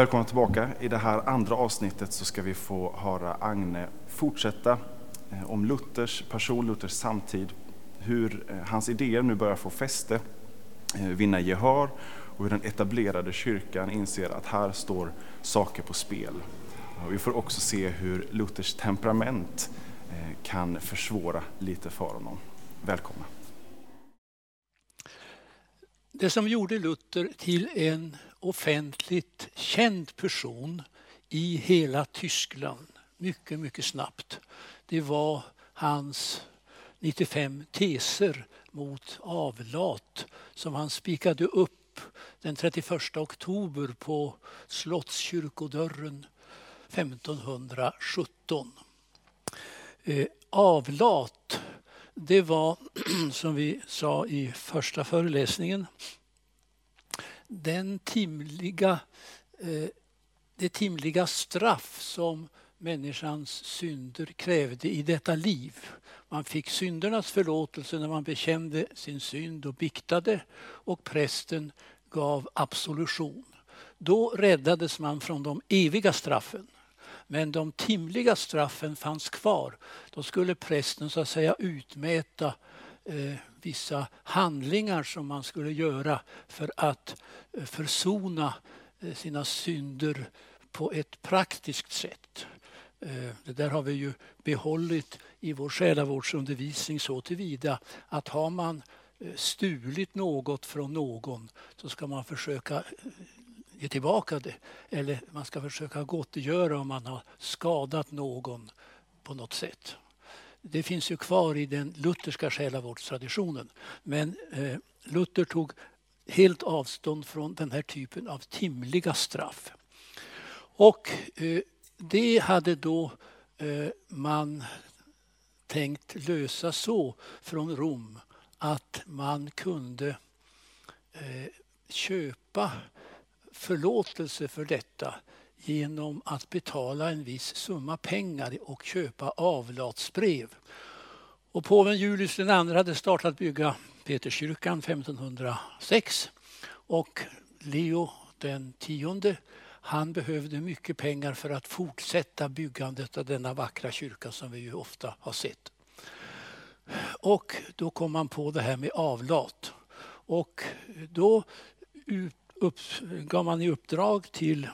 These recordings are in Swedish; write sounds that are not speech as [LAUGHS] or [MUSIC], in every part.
Välkomna tillbaka. I det här andra avsnittet så ska vi få höra Agne fortsätta eh, om Luthers person, Luthers samtid, hur eh, hans idéer nu börjar få fäste, eh, vinna gehör och hur den etablerade kyrkan inser att här står saker på spel. Vi får också se hur Luthers temperament kan försvåra lite för honom. Välkomna. Det som gjorde Luther till en offentligt känd person i hela Tyskland mycket, mycket snabbt. Det var hans 95 teser mot avlat som han spikade upp den 31 oktober på Slottskyrkodörren 1517. Eh, avlat, det var [CLEARS THROAT] som vi sa i första föreläsningen den timliga, eh, det timliga straff som människans synder krävde i detta liv. Man fick syndernas förlåtelse när man bekände sin synd och biktade och prästen gav absolution. Då räddades man från de eviga straffen. Men de timliga straffen fanns kvar. Då skulle prästen så att säga utmäta eh, vissa handlingar som man skulle göra för att eh, försona eh, sina synder på ett praktiskt sätt. Eh, det där har vi ju behållit i vår själavårdsundervisning så tillvida att har man stulit något från någon så ska man försöka ge tillbaka det. Eller man ska försöka gottgöra om man har skadat någon på något sätt det finns ju kvar i den lutherska själavårdstraditionen. Men eh, Luther tog helt avstånd från den här typen av timliga straff. Och eh, det hade då eh, man tänkt lösa så från Rom att man kunde eh, köpa förlåtelse för detta genom att betala en viss summa pengar och köpa avlatsbrev. Och påven Julius II hade startat bygga Peterskyrkan 1506 och Leo den tionde han behövde mycket pengar för att fortsätta byggandet av denna vackra kyrka som vi ju ofta har sett. Och då kom man på det här med avlat. Och då gav man i uppdrag till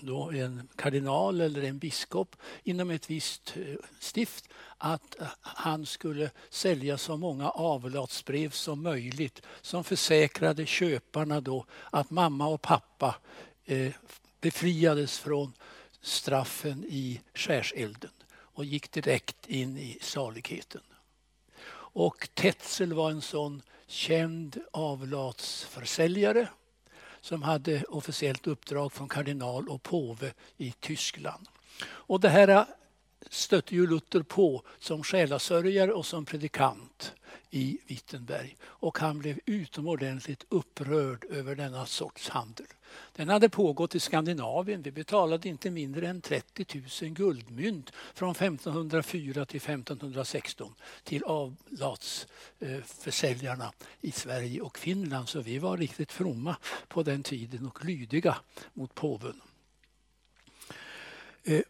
då en kardinal eller en biskop inom ett visst eh, stift att eh, han skulle sälja så många avlatsbrev som möjligt som försäkrade köparna då att mamma och pappa eh, befriades från straffen i skärselden och gick direkt in i saligheten. Och Tetzel var en sån känd avlatsförsäljare som hade officiellt uppdrag från kardinal och påve i Tyskland. Och det här stötte ju Luther på som själasörjare och som predikant i Wittenberg och han blev utomordentligt upprörd över denna sorts handel. Den hade pågått i Skandinavien. Vi betalade inte mindre än 30 000 guldmynt från 1504 till 1516 till avlatsförsäljarna i Sverige och Finland. Så vi var riktigt fromma på den tiden och lydiga mot påven. Eh,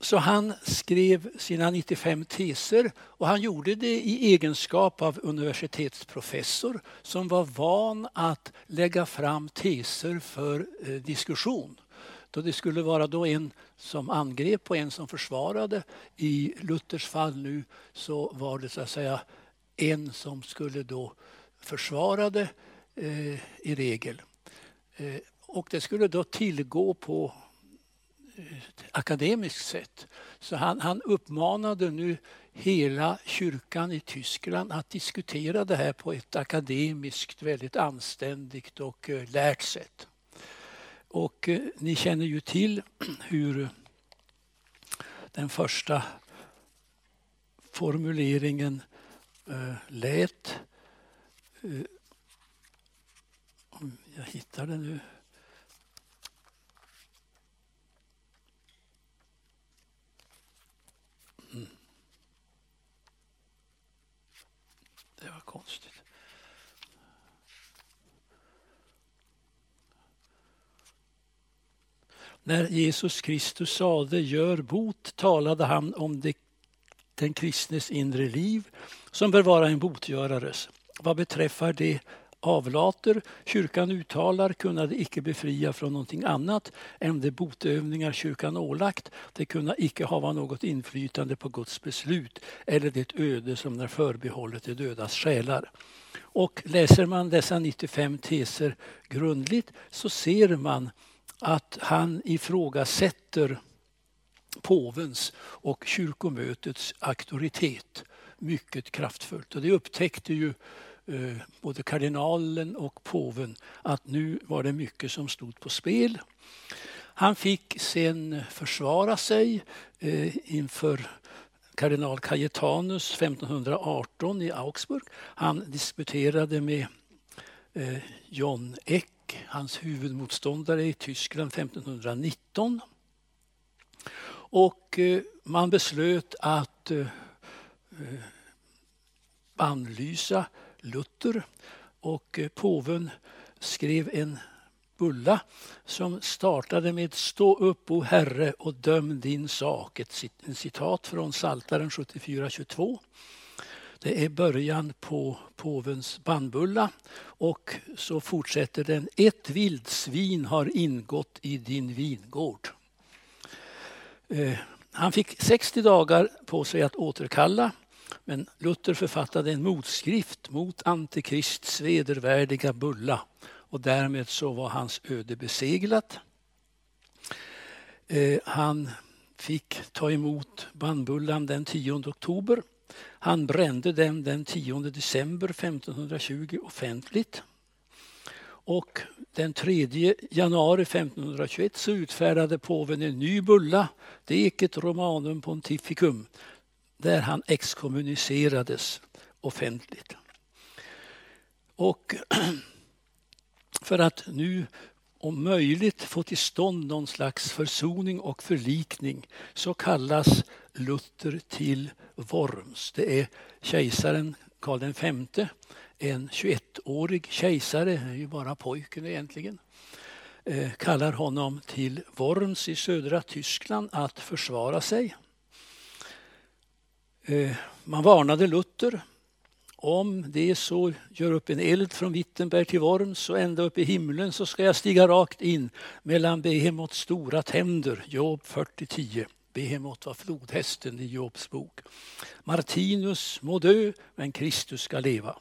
så han skrev sina 95 teser och han gjorde det i egenskap av universitetsprofessor som var van att lägga fram teser för eh, diskussion. Då det skulle vara då en som angrep och en som försvarade. I Luthers fall nu så var det så att säga en som skulle då försvara det eh, i regel. Eh, och det skulle då tillgå på akademiskt sätt. Så han, han uppmanade nu hela kyrkan i Tyskland att diskutera det här på ett akademiskt, väldigt anständigt och eh, lärt sätt. Och eh, ni känner ju till [CLEARS THROAT] hur den första formuleringen eh, lät. Eh, jag hittar den nu. Konstigt. När Jesus Kristus sade gör bot talade han om det, den kristnes inre liv som bör vara en botgörares. Vad beträffar det avlater kyrkan uttalar kunna icke befria från någonting annat än de botövningar kyrkan ålagt. Det kunna icke hava något inflytande på Guds beslut eller det öde som är förbehållet de dödas själar. Och läser man dessa 95 teser grundligt så ser man att han ifrågasätter påvens och kyrkomötets auktoritet mycket kraftfullt. Och det upptäckte ju Eh, både kardinalen och påven att nu var det mycket som stod på spel. Han fick sen försvara sig eh, inför kardinal Cajetanus 1518 i Augsburg. Han disputerade med eh, John Eck, hans huvudmotståndare i Tyskland 1519. Och man beslöt att bannlysa Luther och eh, påven skrev en bulla som startade med Stå upp, o Herre, och döm din sak. Ett citat från Saltaren 74.22. Det är början på påvens bannbulla och så fortsätter den. Ett vildsvin har ingått i din vingård. Eh, han fick 60 dagar på sig att återkalla men Luther författade en motskrift mot Antikrists vedervärdiga bulla och därmed så var hans öde beseglat. Eh, han fick ta emot bannbullan den 10 oktober. Han brände den den 10 december 1520 offentligt. Och den 3 januari 1521 så utfärdade påven en ny bulla, deket Romanum Pontificum, där han exkommunicerades offentligt. Och [CLEARS THROAT] för att nu om möjligt få till stånd någon slags försoning och förlikning så kallas Luther till Worms. Det är kejsaren Karl V, en 21-årig kejsare, är ju bara pojken egentligen, eh, kallar honom till Worms i södra Tyskland att försvara sig. Eh, man varnade Luther. Om det är så, gör upp en eld från Wittenberg till Worms och ända upp i himlen så ska jag stiga rakt in mellan Behemots stora tänder, Job 40.10. Behemot var flodhästen i Jobs bok. Martinus må dö, men Kristus ska leva.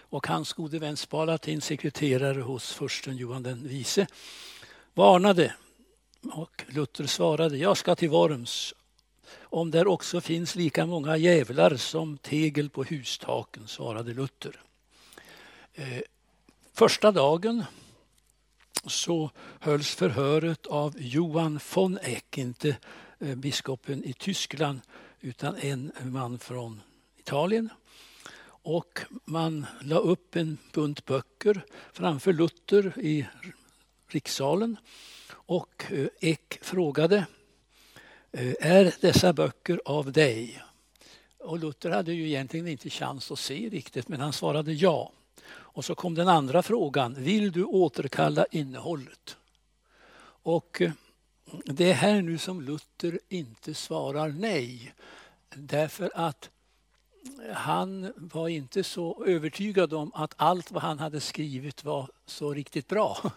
Och hans gode vän Spalatin, sekreterare hos försten Johan den vise, varnade och Luther svarade, jag ska till Worms om där också finns lika många djävlar som tegel på hustaken, svarade Luther. Eh, första dagen så hölls förhöret av Johan von Eck, inte eh, biskopen i Tyskland utan en man från Italien. Och man la upp en bunt böcker framför Luther i rikssalen och eh, Eck frågade Eh, är dessa böcker av dig? Och Luther hade ju egentligen inte chans att se riktigt men han svarade ja. Och så kom den andra frågan, vill du återkalla innehållet? Och eh, det är här nu som Luther inte svarar nej. Därför att eh, han var inte så övertygad om att allt vad han hade skrivit var så riktigt bra.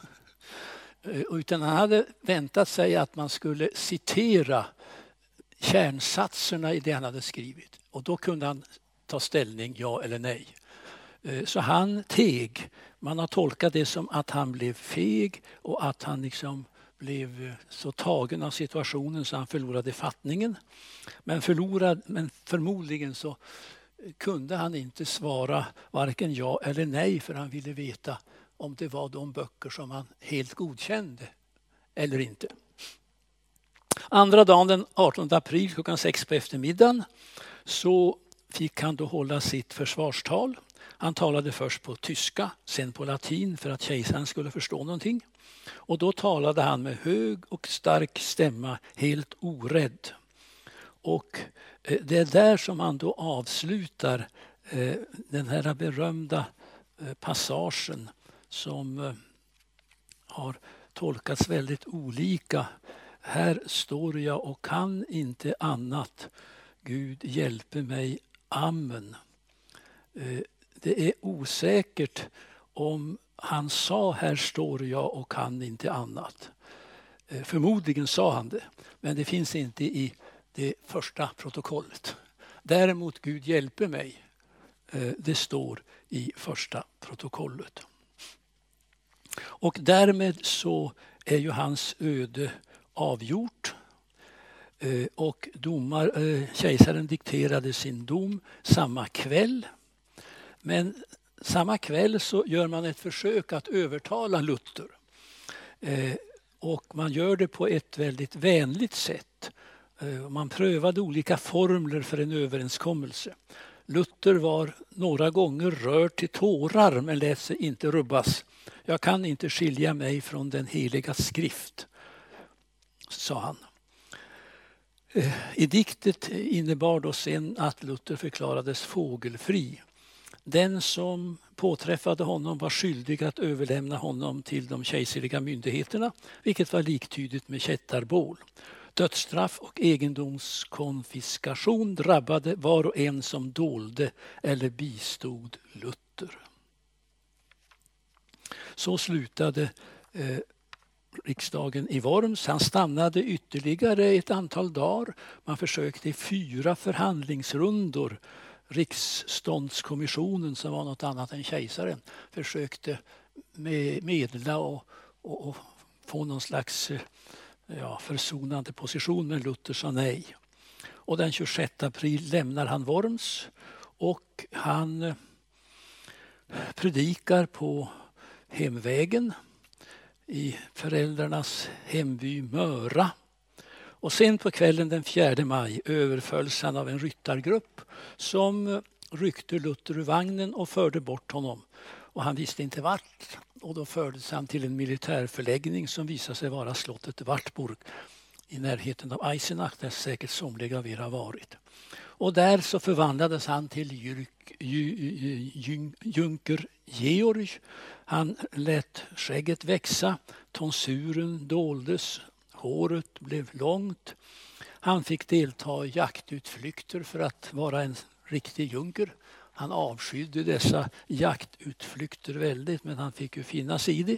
[LAUGHS] Utan han hade väntat sig att man skulle citera kärnsatserna i det han hade skrivit. Och då kunde han ta ställning, ja eller nej. Eh, så han teg. Man har tolkat det som att han blev feg och att han liksom blev eh, så tagen av situationen så han förlorade fattningen. Men, förlorad, men förmodligen så eh, kunde han inte svara varken ja eller nej för han ville veta om det var de böcker som han helt godkände eller inte. Andra dagen den 18 april klockan sex på eftermiddagen så fick han då hålla sitt försvarstal. Han talade först på tyska, sen på latin för att kejsaren skulle förstå någonting. Och då talade han med hög och stark stämma, helt orädd. Och eh, det är där som han då avslutar eh, den här berömda eh, passagen som har tolkats väldigt olika. Här står jag och kan inte annat. Gud hjälpe mig. Amen. Eh, det är osäkert om han sa här står jag och kan inte annat. Eh, förmodligen sa han det, men det finns inte i det första protokollet. Däremot Gud hjälpe mig, eh, det står i första protokollet. Och därmed så är ju hans öde avgjort. Eh, och domar, eh, kejsaren dikterade sin dom samma kväll. Men samma kväll så gör man ett försök att övertala Luther. Eh, och man gör det på ett väldigt vänligt sätt. Man prövade olika formler för en överenskommelse. Luther var några gånger rörd till tårar men lät sig inte rubbas. Jag kan inte skilja mig från den heliga skrift, sa han. Eh, Ediktet innebar då sen att Luther förklarades fågelfri. Den som påträffade honom var skyldig att överlämna honom till de kejserliga myndigheterna, vilket var liktydigt med kättarbål. Dödsstraff och egendomskonfiskation drabbade var och en som dolde eller bistod Luther. Så slutade eh, riksdagen i Worms. Han stannade ytterligare ett antal dagar. Man försökte i fyra förhandlingsrundor. Riksståndskommissionen, som var något annat än kejsaren, försökte medla och, och, och få någon slags eh, ja, försonande position, men Luther sa nej. Och den 26 april lämnar han Worms och han eh, predikar på hemvägen i föräldrarnas hemby Möra. Och sen på kvällen den 4 maj överfölls han av en ryttargrupp som ryckte Luther ur vagnen och förde bort honom. Och han visste inte vart och då fördes han till en militärförläggning som visade sig vara slottet Wartburg i närheten av Eisenach där säkert somliga av er har varit. Och där så förvandlades han till Junker Georg. Han lät skägget växa, tonsuren doldes, håret blev långt. Han fick delta i jaktutflykter för att vara en riktig junker. Han avskydde dessa jaktutflykter väldigt men han fick ju finna sig i det.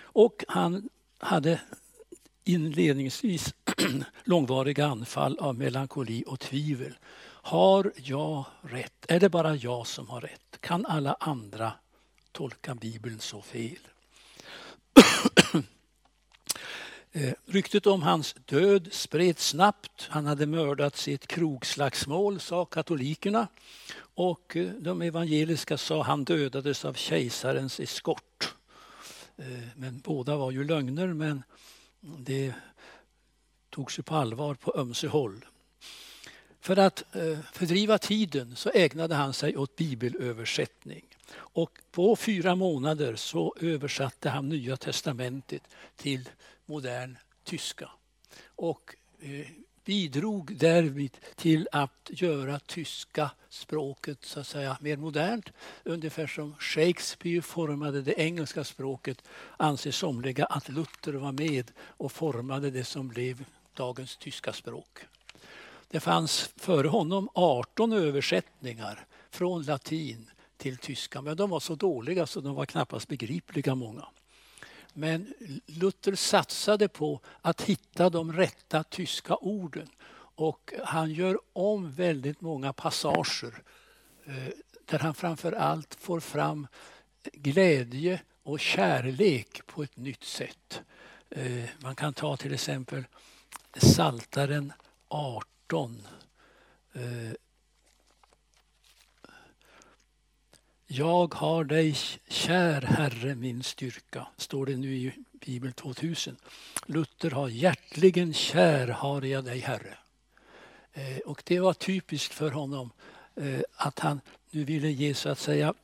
Och han hade inledningsvis [CLEARS THROAT] långvariga anfall av melankoli och tvivel. Har jag rätt? Är det bara jag som har rätt? Kan alla andra tolka Bibeln så fel? [CLEARS THROAT] Eh, ryktet om hans död spreds snabbt. Han hade mördats i ett krogslagsmål, sa katolikerna. Och eh, de evangeliska sa han dödades av kejsarens eskort. Eh, men båda var ju lögner, men det togs ju på allvar på ömse håll. För att fördriva tiden så ägnade han sig åt bibelöversättning. Och på fyra månader så översatte han Nya testamentet till modern tyska och eh, bidrog därvid till att göra tyska språket så att säga mer modernt. Ungefär som Shakespeare formade det engelska språket anser somliga att Luther var med och formade det som blev dagens tyska språk. Det fanns före honom 18 översättningar från latin till tyska men de var så dåliga så de var knappast begripliga många. Men Luther satsade på att hitta de rätta tyska orden och han gör om väldigt många passager eh, där han framför allt får fram glädje och kärlek på ett nytt sätt. Eh, man kan ta till exempel Saltaren 18. Eh, jag har dig kär Herre min styrka, står det nu i Bibel 2000. Luther har hjärtligen kär har jag dig Herre. Eh, och det var typiskt för honom eh, att han nu ville ge så att säga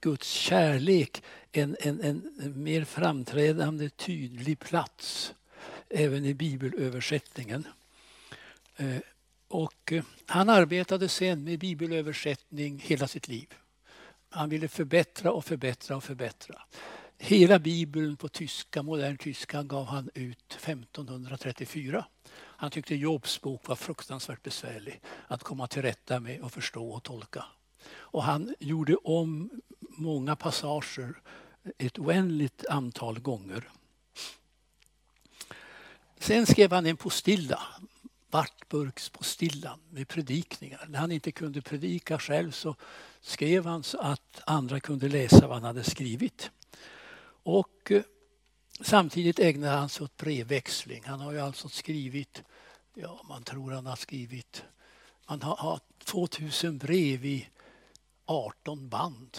Guds kärlek en, en, en mer framträdande tydlig plats även i bibelöversättningen. Eh, och han arbetade sen med bibelöversättning hela sitt liv. Han ville förbättra och förbättra och förbättra. Hela bibeln på tyska, modern tyska gav han ut 1534. Han tyckte Jobs bok var fruktansvärt besvärlig att komma till rätta med och förstå och tolka. Och han gjorde om många passager ett oändligt antal gånger. Sen skrev han en postilla, Bartburks på Stillan med predikningar. När han inte kunde predika själv så skrev han så att andra kunde läsa vad han hade skrivit. Och eh, samtidigt ägnade han sig åt brevväxling. Han har ju alltså skrivit, ja man tror han har skrivit, man har, har 2000 brev i 18 band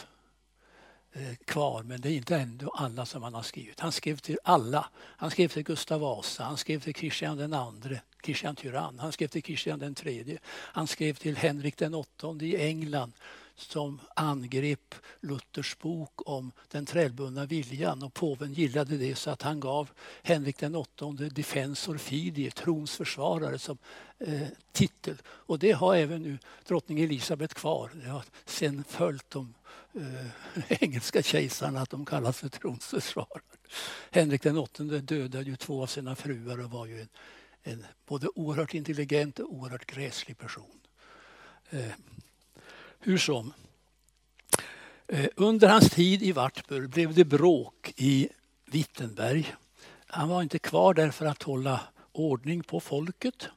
eh, kvar, men det är inte ändå alla som han har skrivit. Han skrev till alla. Han skrev till Gustav Vasa, han skrev till Kristian II Kristian Tyrann, han skrev till Kristian den tredje, han skrev till Henrik den åttonde i England som angrep Luthers bok om den trällbundna viljan och påven gillade det så att han gav Henrik den åttonde Defensor Fidei, trons försvarare, som eh, titel. Och det har även nu drottning Elisabet kvar. Det har sen följt de eh, [LAUGHS] engelska kejsarna att de kallas för trons försvarare. Henrik den åttonde dödade ju två av sina fruar och var ju en, en både oerhört intelligent och oerhört gräslig person. Eh, hur som. Eh, under hans tid i Wartburg blev det bråk i Wittenberg. Han var inte kvar där för att hålla ordning på folket.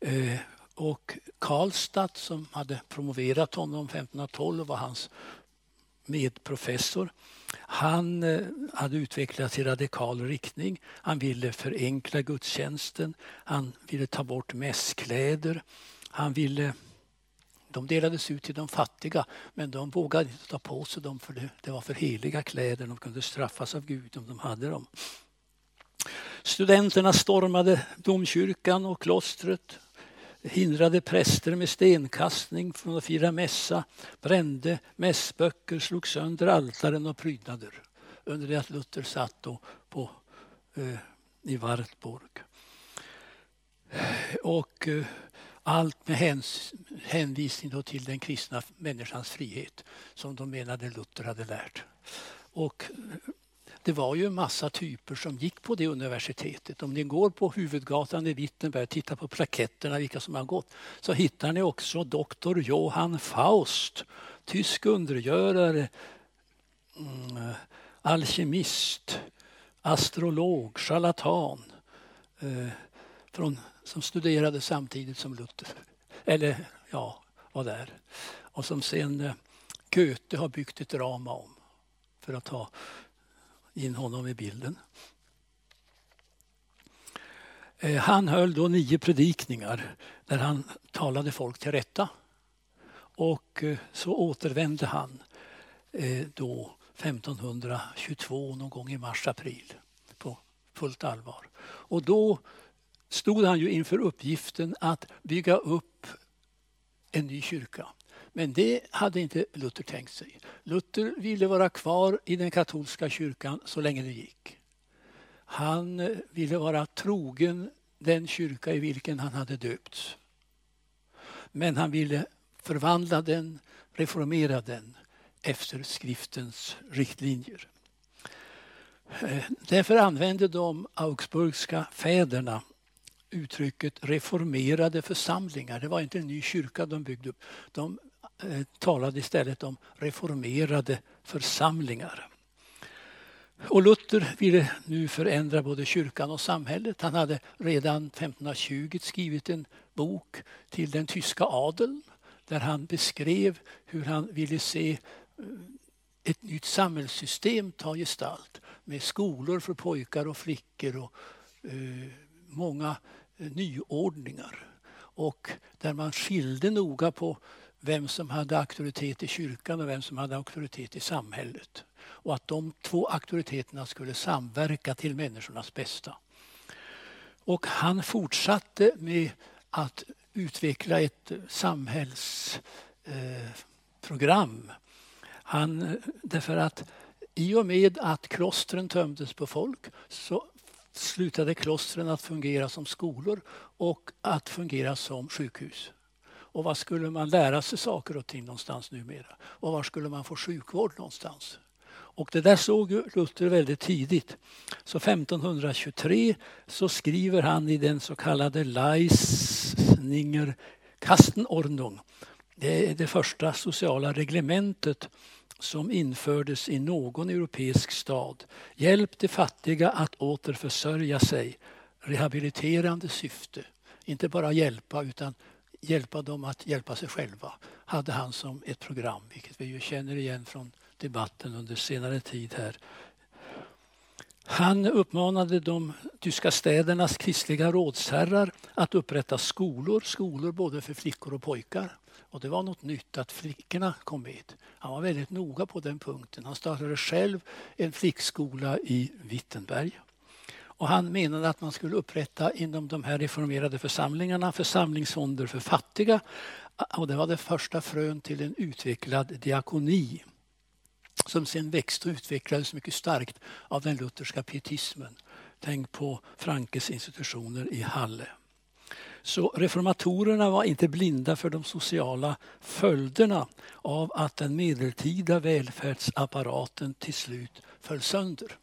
Eh, och Karlstad som hade promoverat honom 1512 var hans medprofessor. Han eh, hade utvecklats i radikal riktning. Han ville förenkla gudstjänsten. Han ville ta bort mässkläder. Han ville de delades ut till de fattiga men de vågade inte ta på sig dem för det, det var för heliga kläder. De kunde straffas av Gud om de hade dem. Studenterna stormade domkyrkan och klostret hindrade präster med stenkastning från att fira mässa, brände mässböcker, slog sönder altaren och prydnader under det att Luther satt då på, eh, i Wartburg. Och eh, allt med häns, hänvisning till den kristna människans frihet som de menade Luther hade lärt. Och det var ju en massa typer som gick på det universitetet. Om ni går på huvudgatan i Wittenberg och tittar på plaketterna, vilka som har gått, så hittar ni också doktor Johann Faust, tysk undergörare, mm, alkemist, astrolog, charlatan. Eh, från som studerade samtidigt som Luther. Eller ja, var där. Och som sen eh, Goethe har byggt ett drama om för att ta in honom i bilden. Eh, han höll då nio predikningar där han talade folk till rätta. Och eh, så återvände han eh, då 1522 någon gång i mars-april på fullt allvar. Och då stod han ju inför uppgiften att bygga upp en ny kyrka. Men det hade inte Luther tänkt sig. Luther ville vara kvar i den katolska kyrkan så länge det gick. Han eh, ville vara trogen den kyrka i vilken han hade döpts. Men han ville förvandla den, reformera den efter skriftens riktlinjer. Eh, därför använde de augsburgska fäderna uttrycket reformerade församlingar. Det var inte en ny kyrka de byggde upp. De Eh, talade istället om reformerade församlingar. Och Luther ville nu förändra både kyrkan och samhället. Han hade redan 1520 skrivit en bok till den tyska adeln där han beskrev hur han ville se eh, ett nytt samhällssystem ta gestalt med skolor för pojkar och flickor och eh, många eh, nyordningar. Och där man skilde noga på vem som hade auktoritet i kyrkan och vem som hade auktoritet i samhället. Och att de två auktoriteterna skulle samverka till människornas bästa. Och han fortsatte med att utveckla ett samhällsprogram. Eh, han, därför att i och med att klostren tömdes på folk så slutade klostren att fungera som skolor och att fungera som sjukhus. Och var skulle man lära sig saker och ting någonstans numera? Och var skulle man få sjukvård någonstans? Och det där såg Luther väldigt tidigt. Så 1523 så skriver han i den så kallade Leisninger Kastenordnung. Det är det första sociala reglementet som infördes i någon europeisk stad. Hjälp de fattiga att återförsörja sig. Rehabiliterande syfte. Inte bara hjälpa utan hjälpa dem att hjälpa sig själva. Hade han som ett program, vilket vi ju känner igen från debatten under senare tid här. Han uppmanade de tyska städernas kristliga rådsherrar att upprätta skolor, skolor både för flickor och pojkar. Och det var något nytt att flickorna kom med. Han var väldigt noga på den punkten. Han startade själv en flickskola i Wittenberg. Och han menade att man skulle upprätta inom de här reformerade församlingarna församlingsfonder för fattiga. Och det var det första frön till en utvecklad diakoni som sen växte och utvecklades mycket starkt av den lutherska pietismen. Tänk på Frankes institutioner i Halle. Så reformatorerna var inte blinda för de sociala följderna av att den medeltida välfärdsapparaten till slut föll sönder.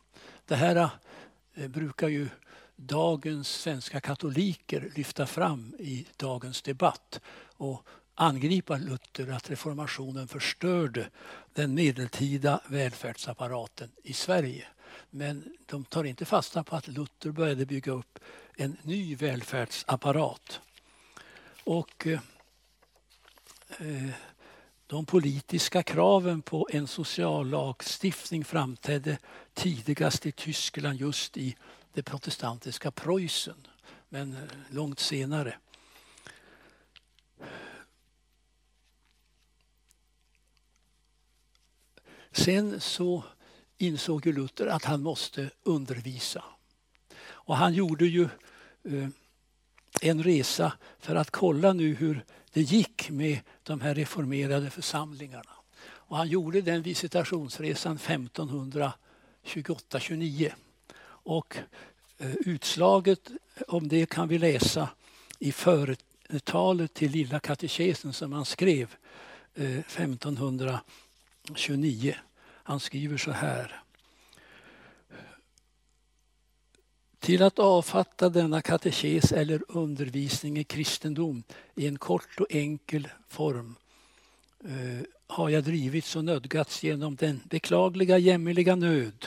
Det här Eh, brukar ju dagens svenska katoliker lyfta fram i dagens debatt och angripa Luther att reformationen förstörde den medeltida välfärdsapparaten i Sverige. Men de tar inte fasta på att Luther började bygga upp en ny välfärdsapparat. Och eh, eh de politiska kraven på en sociallagstiftning framträdde tidigast i Tyskland just i det protestantiska Preussen, men eh, långt senare. Sen så insåg ju Luther att han måste undervisa. Och han gjorde ju eh, en resa för att kolla nu hur det gick med de här reformerade församlingarna. Och han gjorde den visitationsresan 1528-29. Och eh, utslaget om det kan vi läsa i företalet till Lilla katekesen som han skrev eh, 1529. Han skriver så här. Till att avfatta denna katekes eller undervisning i kristendom i en kort och enkel form eh, har jag drivits och nödgats genom den beklagliga jämmerliga nöd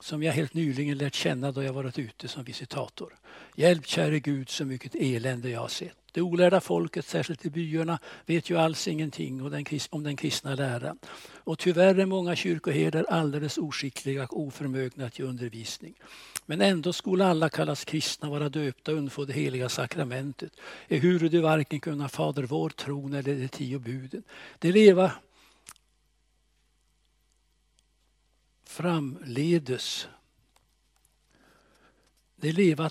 som jag helt nyligen lärt känna då jag varit ute som visitator. Hjälp käre Gud så mycket elände jag har sett. Det olärda folket, särskilt i byarna, vet ju alls ingenting om den kristna läran. Och tyvärr är många kyrkoherdar alldeles oskickliga och oförmögna att ge undervisning. Men ändå skulle alla kallas kristna, vara döpta och undfå det heliga sakramentet. Ehuru de varken kunna Fader vår tron eller de tio buden. De leva framledes. De leva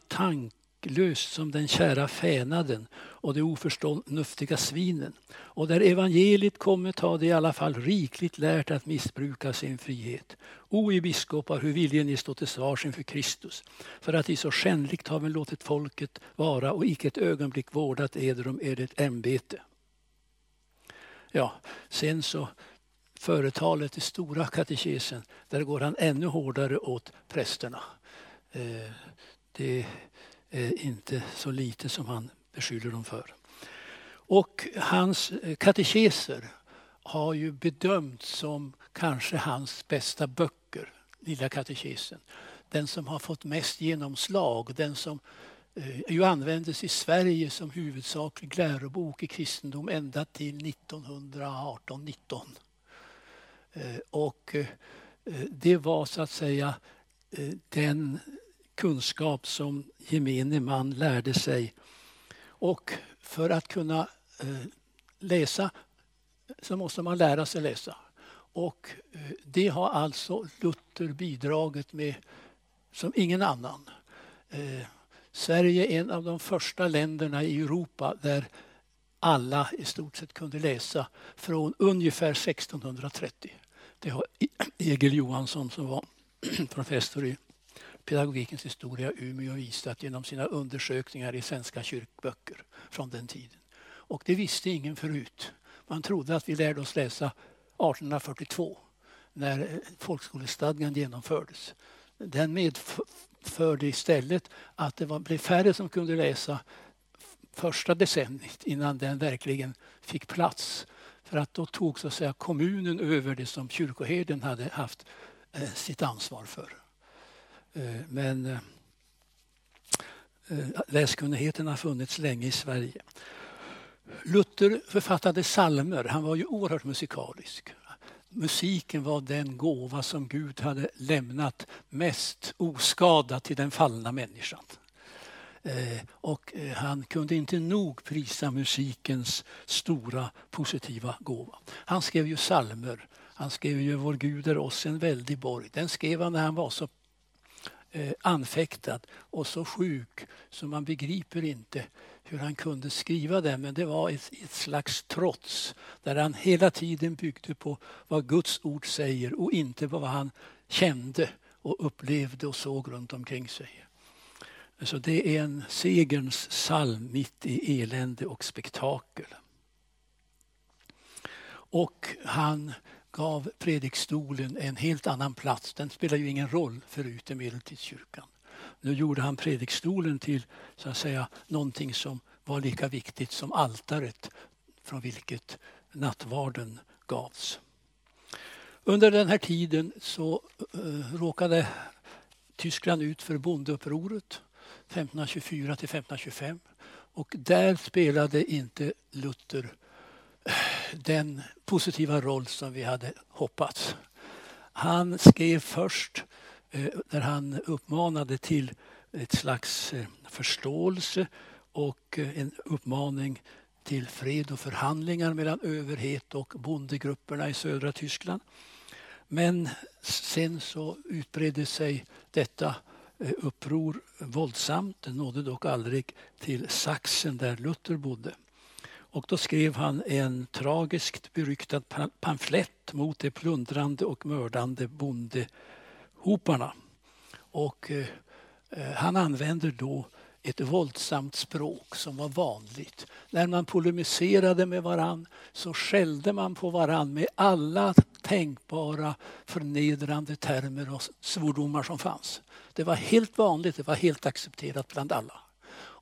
tanklöst som den kära fänaden och de oförståndiga svinen. Och där evangeliet kommit har de i alla fall rikligt lärt att missbruka sin frihet. O i biskopar, hur viljen ni stå till svars inför Kristus, för att i så skändligt haven låtit folket vara och icke ett ögonblick vårdat eder om ert ämbete. Ja, sen så företalet i stora katekesen, där går han ännu hårdare åt prästerna. Eh, det Eh, inte så lite som han beskyller dem för. Och hans eh, katekeser har ju bedömts som kanske hans bästa böcker, Lilla katekesen. Den som har fått mest genomslag, den som eh, ju användes i Sverige som huvudsaklig lärobok i kristendom ända till 1918-19. Och det var så att säga den kunskap som gemene man lärde sig. Och för att kunna eh, läsa så måste man lära sig läsa. Och eh, det har alltså Luther bidragit med som ingen annan. Eh, Sverige är en av de första länderna i Europa där alla i stort sett kunde läsa från ungefär 1630. Det har e- Egil Johansson som var [CLEARS THROAT] professor i pedagogikens historia i Umeå visat genom sina undersökningar i svenska kyrkböcker från den tiden. Och det visste ingen förut. Man trodde att vi lärde oss läsa 1842 när eh, folkskolestadgan genomfördes. Den medförde istället att det var, blev färre som kunde läsa första decenniet innan den verkligen fick plats. För att då tog så att säga, kommunen över det som kyrkoherden hade haft eh, sitt ansvar för. Eh, men eh, eh, läskunnigheten har funnits länge i Sverige. Luther författade salmer. Han var ju oerhört musikalisk musiken var den gåva som Gud hade lämnat mest oskadad till den fallna människan. Och han kunde inte nog prisa musikens stora positiva gåva. Han skrev ju salmer. Han skrev ju Vår Gud är oss en väldig borg. Den skrev han när han var så Eh, anfäktad och så sjuk så man begriper inte hur han kunde skriva det, men det var ett, ett slags trots där han hela tiden byggde på vad Guds ord säger och inte på vad han kände och upplevde och såg runt omkring sig. Så det är en segerns psalm mitt i elände och spektakel. Och han gav predikstolen en helt annan plats. Den spelar ju ingen roll förut i medeltidskyrkan. Nu gjorde han predikstolen till så att säga, någonting som var lika viktigt som altaret från vilket nattvarden gavs. Under den här tiden så uh, råkade Tyskland ut för bondeupproret 1524 till 1525 och där spelade inte Luther den positiva roll som vi hade hoppats. Han skrev först eh, där han uppmanade till ett slags eh, förståelse och eh, en uppmaning till fred och förhandlingar mellan överhet och bondegrupperna i södra Tyskland. Men sen så utbredde sig detta uppror våldsamt. Det nådde dock aldrig till Sachsen där Luther bodde. Och då skrev han en tragiskt beryktad pamflett mot de plundrande och mördande bondehoparna. Och eh, eh, han använder då ett våldsamt språk som var vanligt. När man polemiserade med varann så skällde man på varann med alla tänkbara förnedrande termer och svordomar som fanns. Det var helt vanligt, det var helt accepterat bland alla.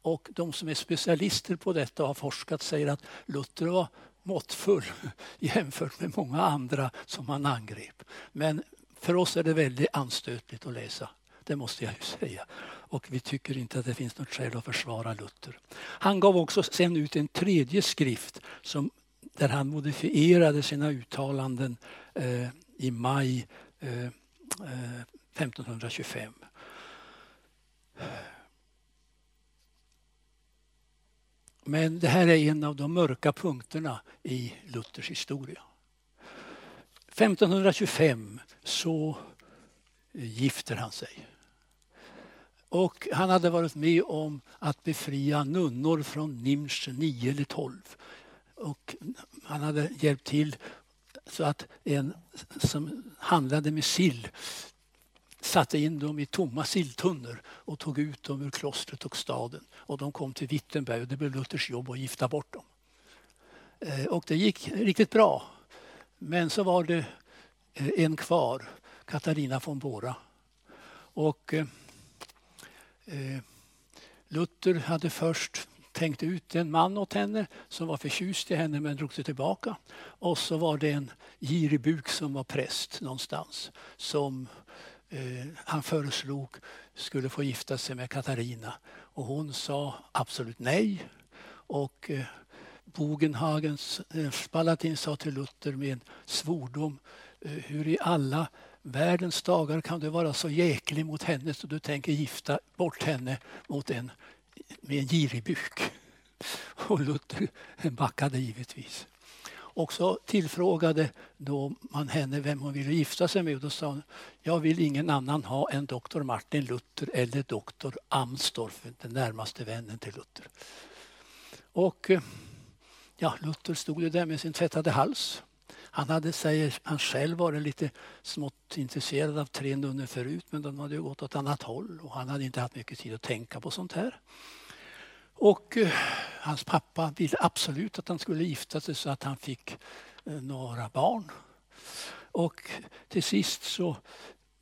Och de som är specialister på detta och har forskat säger att Luther var måttfull [LAUGHS] jämfört med många andra som han angrep. Men för oss är det väldigt anstötligt att läsa. Det måste jag ju [LAUGHS] säga. Och vi tycker inte att det finns något skäl att försvara Luther. Han gav också sen ut en tredje skrift som, där han modifierade sina uttalanden eh, i maj eh, eh 1525. Eh, men det här är en av de mörka punkterna i Luthers historia. 1525 så gifter han sig. Och han hade varit med om att befria nunnor från Nimsch 9 eller 12. Och han hade hjälpt till så att en som handlade med sill satte in dem i tomma silltunnor och tog ut dem ur klostret och staden. Och de kom till Wittenberg och det blev Luthers jobb att gifta bort dem. Eh, och det gick riktigt bra. Men så var det eh, en kvar, Katarina von Bora. Och eh, eh, Luther hade först tänkt ut en man åt henne som var förtjust i henne men drog sig tillbaka. Och så var det en girig buk som var präst någonstans som eh, han föreslog skulle få gifta sig med Katarina. Och hon sa absolut nej. Och eh, Bogenhagens eh, Spalatin sa till Luther med en svordom eh, hur i alla världens dagar kan du vara så jäklig mot henne så du tänker gifta bort henne mot en med en girig buk. [LAUGHS] Och Luther backade givetvis. Och så tillfrågade då man henne vem hon ville gifta sig med. Och då sa hon, jag vill ingen annan ha än doktor Martin Luther eller doktor Amstorf, den närmaste vännen till Luther. Och eh, ja, Luther stod ju där med sin tvättade hals. Han hade, säger han själv, varit lite smått intresserad av tre nunnor förut men de hade gått åt annat håll och han hade inte haft mycket tid att tänka på sånt här. Och eh, hans pappa ville absolut att han skulle gifta sig så att han fick eh, några barn. Och till sist så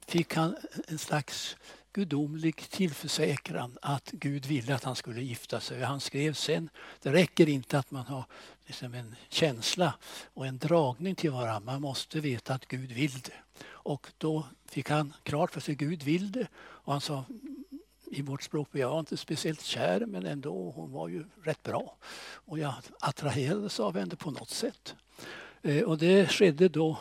fick han en slags gudomlig tillförsäkran att Gud ville att han skulle gifta sig. Han skrev sen, det räcker inte att man har liksom en känsla och en dragning till varandra, man måste veta att Gud vill det. Och då fick han klart för sig att Gud vill det och han sa i vårt språk, jag var inte speciellt kär men ändå, hon var ju rätt bra. Och jag attraherades av henne på något sätt. Eh, och det skedde då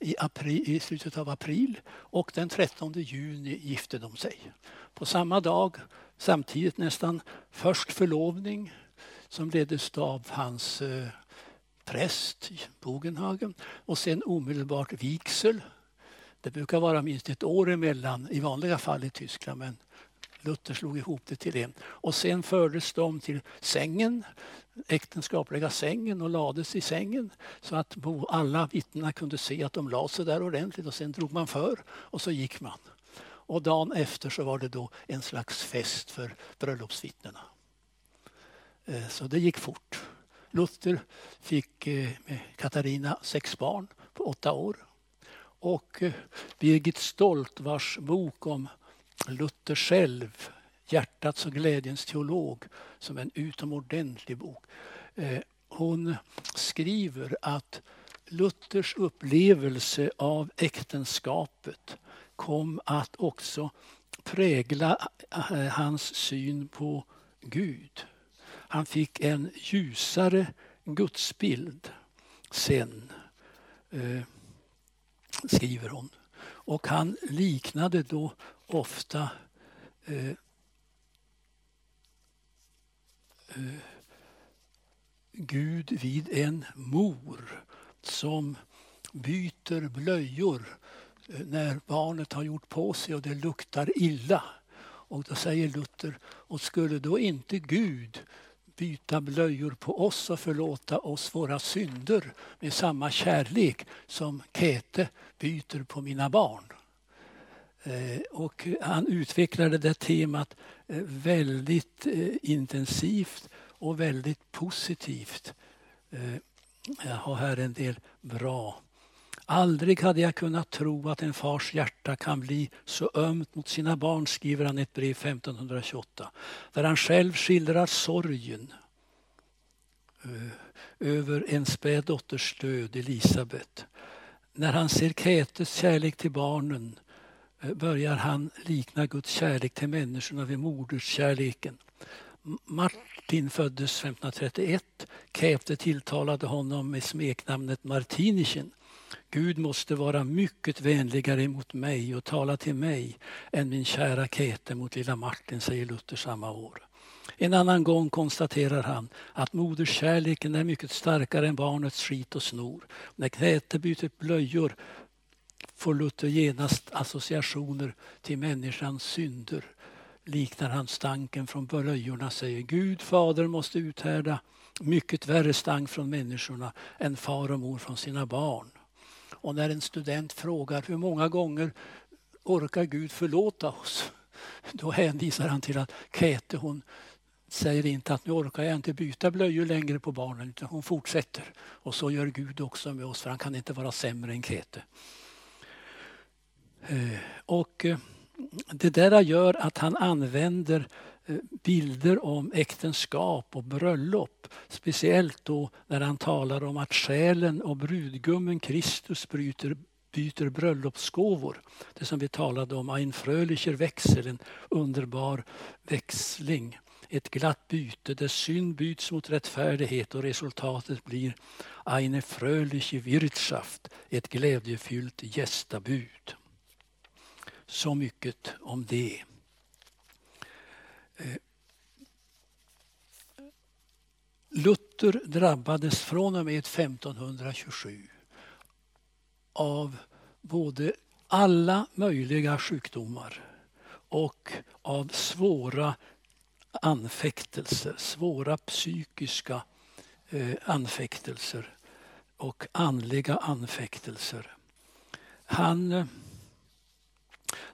i, april, i slutet av april och den 13 juni gifte de sig. På samma dag, samtidigt nästan, först förlovning som leddes av hans eh, präst Bogenhagen och sen omedelbart vigsel. Det brukar vara minst ett år emellan i vanliga fall i Tyskland men Luther slog ihop det till en. Och sen fördes de till sängen, äktenskapliga sängen och lades i sängen så att alla vittnena kunde se att de lade sig där ordentligt och sen drog man för och så gick man. Och dagen efter så var det då en slags fest för bröllopsvittnena. Eh, så det gick fort. Luther fick eh, med Katarina sex barn på åtta år. Och eh, Birgit Stolt vars bok om Luther själv, Hjärtats och glädjens teolog, som en utomordentlig bok. Eh, hon skriver att Luthers upplevelse av äktenskapet kom att också prägla eh, hans syn på Gud. Han fick en ljusare gudsbild sen, eh, skriver hon. Och han liknade då ofta eh, eh, Gud vid en mor som byter blöjor eh, när barnet har gjort på sig och det luktar illa. Och då säger Luther, och skulle då inte Gud byta blöjor på oss och förlåta oss våra synder med samma kärlek som Käte byter på mina barn? Eh, och han utvecklade det temat eh, väldigt eh, intensivt och väldigt positivt. Jag har här en del bra. Aldrig hade jag kunnat tro att en fars hjärta kan bli så ömt mot sina barn, skriver han i ett brev 1528, där han själv skildrar sorgen över en späd dotters död, Elisabet. När han ser Kätes kärlek till barnen börjar han likna Guds kärlek till människorna vid moderskärleken. Martin föddes 1531. Käfte tilltalade honom med smeknamnet Martinichen. Gud måste vara mycket vänligare mot mig och tala till mig än min kära Käte mot lilla Martin, säger Luther samma år. En annan gång konstaterar han att moderskärleken är mycket starkare än barnets skit och snor. När Käte byter blöjor får Luther genast associationer till människans synder. Liknar han stanken från blöjorna säger Gud fader måste uthärda mycket värre stank från människorna än far och mor från sina barn. Och när en student frågar hur många gånger orkar Gud förlåta oss? Då hänvisar han till att Käte hon säger inte att nu orkar jag inte byta blöjor längre på barnen utan hon fortsätter. Och så gör Gud också med oss för han kan inte vara sämre än Käte. Eh, och eh, det där gör att han använder eh, bilder om äktenskap och bröllop. Speciellt då när han talar om att själen och brudgummen Kristus bryter, byter bröllopsgåvor. Det som vi talade om, ein frölicher växel, en underbar växling. ett glatt byte där synd byts mot rättfärdighet och resultatet blir eine Fröliche Wirtschaft, ett glädjefyllt gästabud. Så mycket om det. Eh, Luther drabbades från och med 1527 av både alla möjliga sjukdomar och av svåra anfäktelser, svåra psykiska eh, anfäktelser och andliga anfäktelser. Han eh,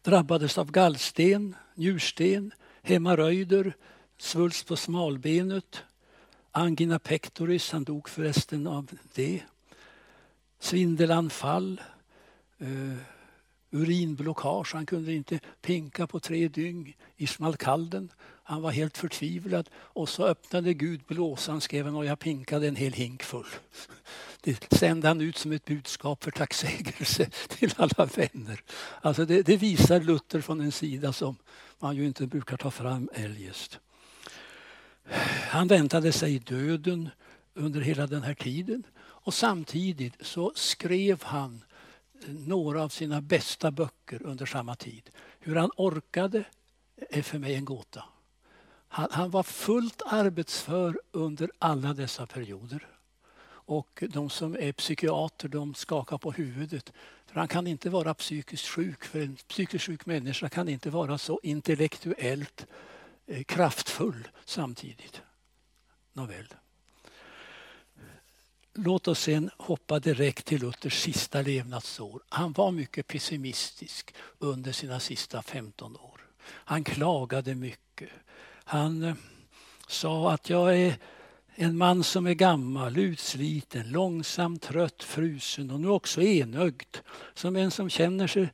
drabbades av gallsten, njursten, hemorrojder, svulst på smalbenet, angina pectoris, han dog förresten av det, svindelanfall, eh, urinblockage. Han kunde inte pinka på tre dygn i smalkalden. Han var helt förtvivlad och så öppnade Gud blåsan, skrev han, och jag pinkade en hel hink full. Det sände han ut som ett budskap för tacksägelse [LAUGHS] till alla vänner. Alltså det, det visar Luther från en sida som man ju inte brukar ta fram eljest. Han väntade sig döden under hela den här tiden och samtidigt så skrev han några av sina bästa böcker under samma tid. Hur han orkade är för mig en gåta. Han, han, var fullt arbetsför under alla dessa perioder. Och de som är psykiater de skakar på huvudet. För han kan inte vara psykiskt sjuk, för en psykiskt sjuk människa kan inte vara så intellektuellt eh, kraftfull samtidigt. Nåväl. Låt oss sen hoppa direkt till Luthers sista levnadsår. Han var mycket pessimistisk under sina sista 15 år. Han klagade mycket. Han eh, sa att jag är en man som är gammal, utsliten, långsam, trött, frusen och nu också enögd. Som en som känner sig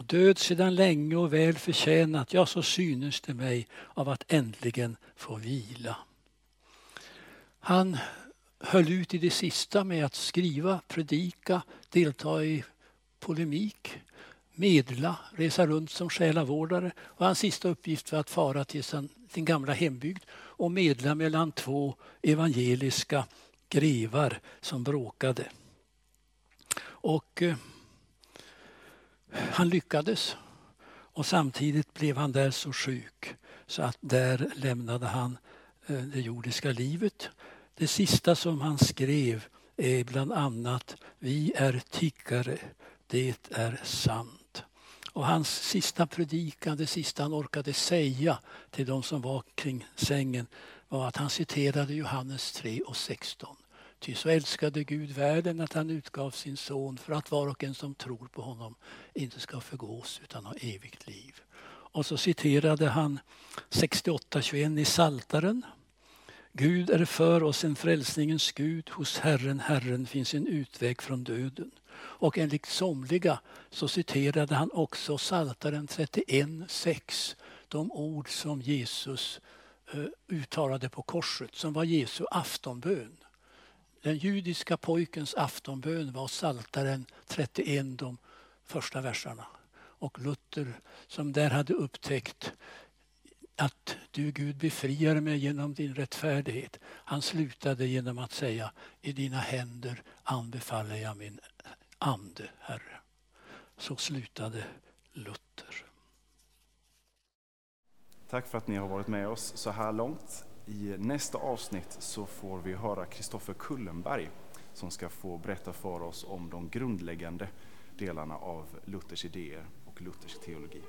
död sedan länge och väl förtjänat. Ja, så synes det mig av att äntligen få vila. Han höll ut i det sista med att skriva, predika, delta i polemik, medla, resa runt som själavårdare. Och hans sista uppgift var att fara till sin, gamla hembygd och medla mellan två evangeliska grevar som bråkade. Och eh, han lyckades. Och samtidigt blev han där så sjuk så att där lämnade han eh, det jordiska livet. Det sista som han skrev är bland annat Vi är tiggare, det är sant. Och hans sista predikan, det sista han orkade säga till de som var kring sängen var att han citerade Johannes 3 och 16. Ty så älskade Gud världen att han utgav sin son för att var och en som tror på honom inte ska förgås utan ha evigt liv. Och så citerade han 68.21 i Saltaren Gud är för oss en frälsningens Gud, hos Herren, Herren finns en utväg från döden. Och enligt somliga så citerade han också Psaltaren 31.6, de ord som Jesus eh, uttalade på korset, som var Jesu aftonbön. Den judiska pojkens aftonbön var Psaltaren 31, de första verserna. Och Luther, som där hade upptäckt att du Gud befriar mig genom din rättfärdighet. Han slutade genom att säga i dina händer anbefaller jag min ande, Herre. Så slutade Luther. Tack för att ni har varit med oss så här långt. I nästa avsnitt så får vi höra Kristoffer Kullenberg som ska få berätta för oss om de grundläggande delarna av Luthers idéer och Luthers teologi.